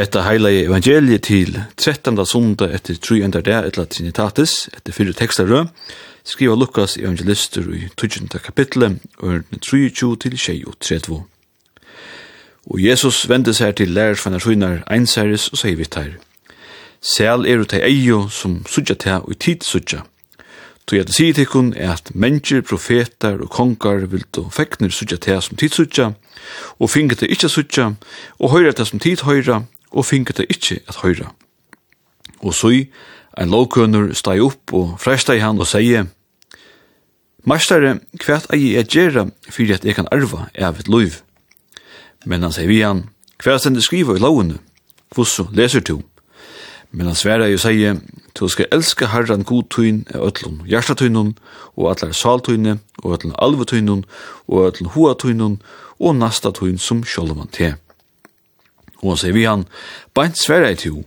Hetta heila evangeliet til 13. sunda etter 3. der etla Trinitatis, etter fyrre tekstarø, skriva Lukas evangelister i 20. kapitlet, ørne 23 til 23. Og Jesus vendes her til lærer fannar søgnar einseres og sier vitt her. Sel er ut ei eio som sudja til og tid sudja. Tu jeg sier til kun er at mennesker, profetar og kongar vil du fekner sudja til som tid sudja, og finge til ikkje sudja, og høyra til som tid høyra, og finket det ikkje at høyra. Og så ein lovkønner steg opp og fresta i han og sier, «Mastare, kvært eie jeg gjerra fyrir at jeg kan arva av et loiv. Men han sier vi han, kvært stendig skriva i lovene, Hvordan leser du. Men han sværa jo sier, du skal elska herran godtøyn av ötlun hjertatøynun, og atler saltøyne, og ötlun alvetøynun, og ötlun hoatøynun, og nasta tøyn som sjolvan til. Og han sier vi han, beint sverre i to,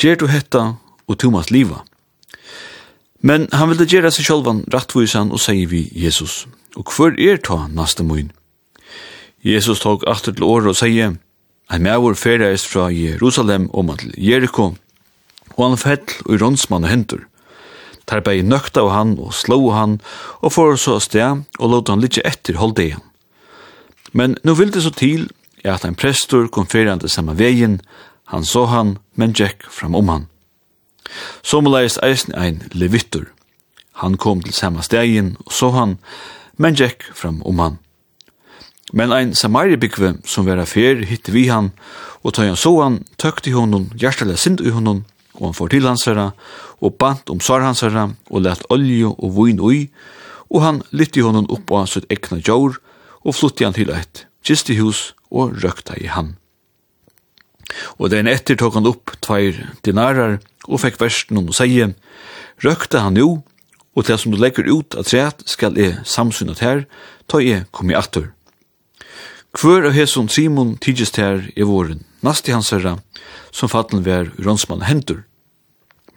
gjer du hetta og Thomas liva. Men han ville gjere seg sjølvan rattvisan og sier vi Jesus, og hver er ta naste moin? Jesus tok atter til året og sier, ein mævor ferreist fra Jerusalem om til Jericho, og han fell og rånsmann og hentur. Tar bei nøkta av han og slå han, og får så sted og låt han litt etter holde igjen. Men nu vil det så til er at ein prestur kom ferjande sama vegin, han så han, men gikk fram om han. Somleis eisen ein levittur. Han kom til samme stegin og så han, men gikk fram om han. Men ein samaribikve som vera fer hitte vi han, og tøy han så han, tøkte honom, hjertelig sind i honom, og han får til hans herra, og bant om sår hans herra, og let olje og vun ui, og han lytte honom upp av sitt ekna jord, og flutti han til eit kistihus og røkta i han. Og den etter tok han opp tveir dinarar og fikk versen å seie, røkta han jo, og til som du legger ut at treet skal jeg samsynet her, ta jeg kom i atter. Kvør av hesson Simon tidgist her i våren, nast i hans herra, som fatten vær rånsmann hendur.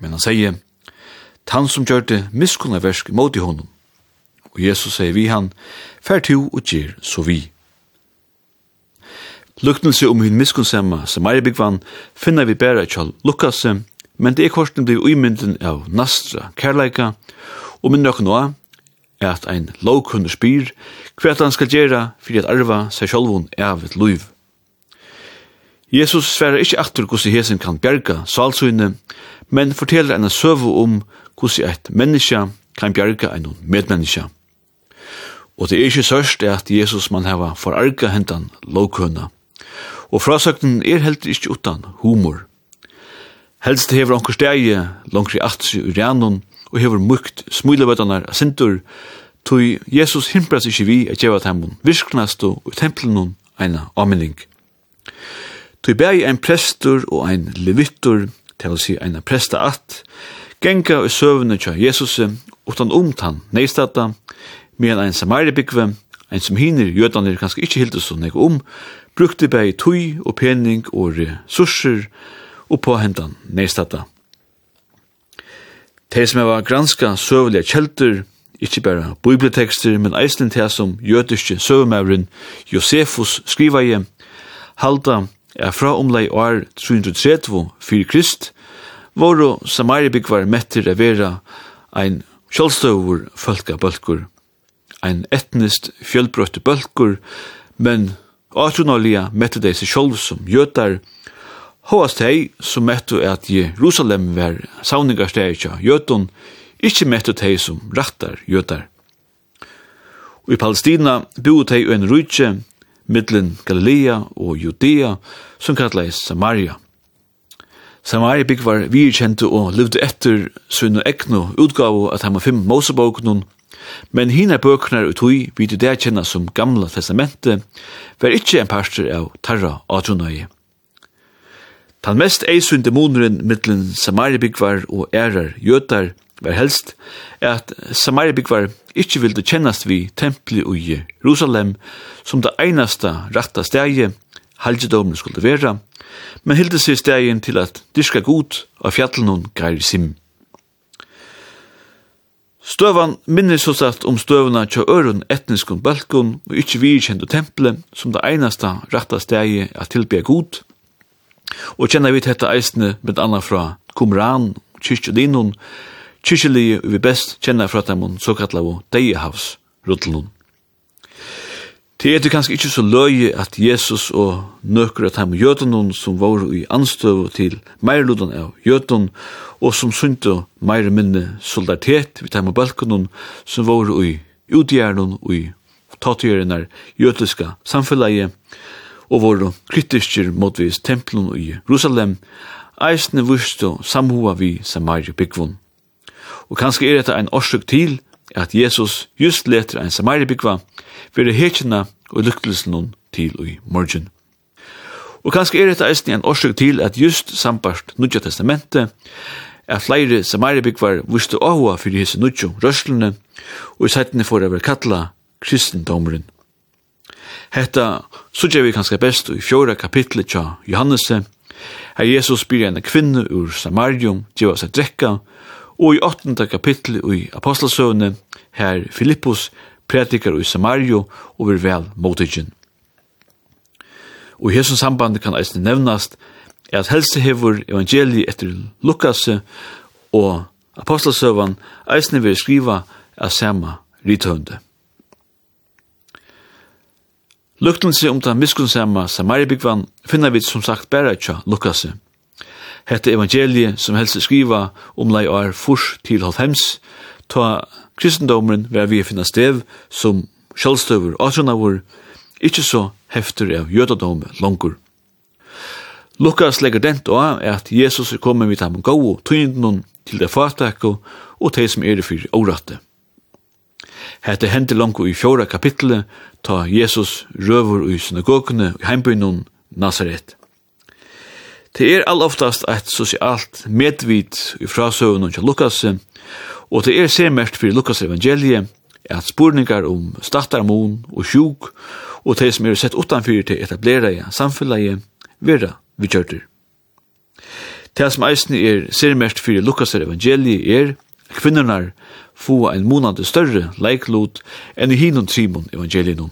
Men han sier, han som gjør det miskunnaversk mot i honom. Og Jesus sier vi han, fær to og gjer så vi. Luknelse om hun miskunnsamma Samariabikvann finner vi bæra kjall lukkase, men det er korsen blir uimynden av Nastra kærleika, og minn nøkken også er at ein lovkunner spyr hva han skal gjøre for at arva seg sjálvun av et luiv. Jesus sverar ikkje aktur hvordan hesen kan bjerga salsøyne, men forteller en søvu om hvordan eit menneska kan bjerga enn medmenneska. Og det er ikkje sørst at Jesus man heva forarga hentan lovkunna. Og frasøkten er helt ikkje utan humor. Helst hever onker stegi langt i atsi ur janon, og hever mukt smulevøtanar a sintur tui Jesus himpras ikkje vi a djeva temmun virknast og templenon eina aminning. Tui bæg ein prestur og ein levittur, til si eina presta at, genga i søvne tja Jesus utan omtan neistata, medan ein samaribikve, ein som hinir jødanir kanskje ikkje hildes og nek om, brukte bei tui og pening og resurser og på hendan nedstatta. De som var granska søvelige kjelter, ikkje berre bibeltekster, men eislen til som jødiske søvemævren Josefus skriva i, halda er fra omlei år 330 fyrir krist, våro Samaribikvar metter er vera ein kjolstøvur fölka bølkur, ein etnist fjölbrøtte bølkur, men Atronalia mette dei seg sjolv som jötar, Håast hei som mettu at Jerusalem var sauningarsteitja jötun, ikkje mettu hei som rattar jötar. Og i Palestina boet hei en rujtje middelen Galilea og Judea som kallais Samaria. Samaria bygg var virkjente og levde etter sunn og ekno utgave at fem fimm Moseboknun Men hina bøknar ut hui, vi du det kjenna som gamla testamentet var ikkje en parster av tarra atronøye. Tan mest eisunde moneren mittlen samaribigvar og ærar jötar var helst er at samaribigvar ikkje vilde kjennast vi templi og Jerusalem som det einasta ratta stegi halgedomen skulle vera, men hilde seg stegin til at dyrka god av fjallen og gair simt. Støvan minnes så sagt om støvna tja øren etniskun balkon og ikkje virkjendu temple som det einasta ratta stegi at tilbya god. Og kjenner vi dette eisne med anna fra Qumran, kyrkjodinun, kyrkjelige vi best kjenner fra dem såkallavå deihavs rutlun. Det er det kanskje ikke så løye at Jesus og nøkker at han jødenen som var i anstøv til meirludan av jøden og som synte meir minne solidaritet vid heim med balkonen som var i utgjæren og i tattgjærenar jødiska samfunnet, og var kritisker motvis tempelen i Jerusalem eisne vurst og samhoa vi Samaria byggvun. Og kanskje er dette en årsøk til at Jesus just leter en samaribikva, fyrir hekina og lykkelsen hon til i morgen. Og kanskje er dette eisen en årsøk til at just sambart Nudja Testamentet, er flere samaribikvar viste åhua fyrir hese Nudja røslene, og i sættene for å være kalla kristendomren. Hetta sugger vi kanskje best i fjóra kapitlet tja Johannese, her Jesus byr en kvinne ur Samarium, djeva seg drekka, Og i 8. kapittel i Apostelsøvne, her Filippus predikar i Samario og vil vel motigen. Og i hessum samband kan eisne nevnast at helse hevur evangelii etter Lukas og Apostelsøvan eisne vil skriva av sama rithøvnde. seg om den miskunnsamma Samaribigvan finner vi som sagt bæra tja Lukasse – Hette evangeliet som helst skriva om lei år furs til halvhems, ta kristendomren ver vi finna stev som sjálvstøver og ikkje så hefter av jødadom langur. Lukas legger dent og at Jesus er kommet vidt ham gau og tøynden til det fatakko og teg som er det fyrir åratte. Hette hendte langt i fjóra kapitlet ta Jesus røver i synagogene i heimbyen Nazaret. Det er all oftast eit sosialt medvit i frasøvun og Lukas, og det er semert fyrir Lukas evangeliet, at spurningar om startarmon og sjuk, og det som er sett utanfyrir til etablera i samfunnet, vera vi kjørter. Det som eisen er semert fyrir Lukas evangeliet er kvinnernar få en månad større leiklot enn i hinun trimon evangelien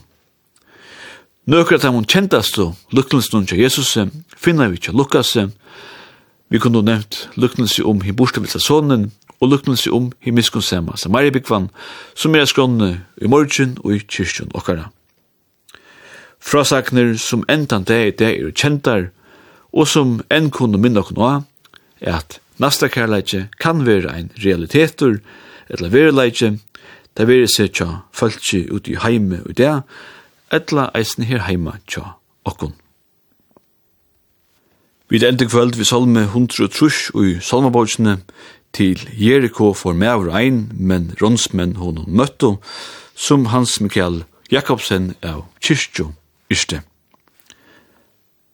Nøkra tam hun kjentast og lukkelsen til Jesus, finner vi til Lukas, vi kunne nevnt lukkelsen om hi borstavitsa sonen, og lukkelsen om hi miskunnsemma samaribikvan, som er skronne i morgen og i kyrkjen okkara. Frasakner som endan det er det er kjentar, og som enn kunne minna okkur noa, er at nasta kærleitje kan være ein realitetur, eller verileikje, det veri seg tja fölkje ut i heime og det, etla eisen her heima tja okkun. Vi elde kvöld vi salme 103 ui salmabogsene til Jericho for meavr ein, men ronsmenn hon møttu, som Hans Mikael Jakobsen av Kyrkjo Yrste.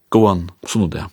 Gåan, sånn og det.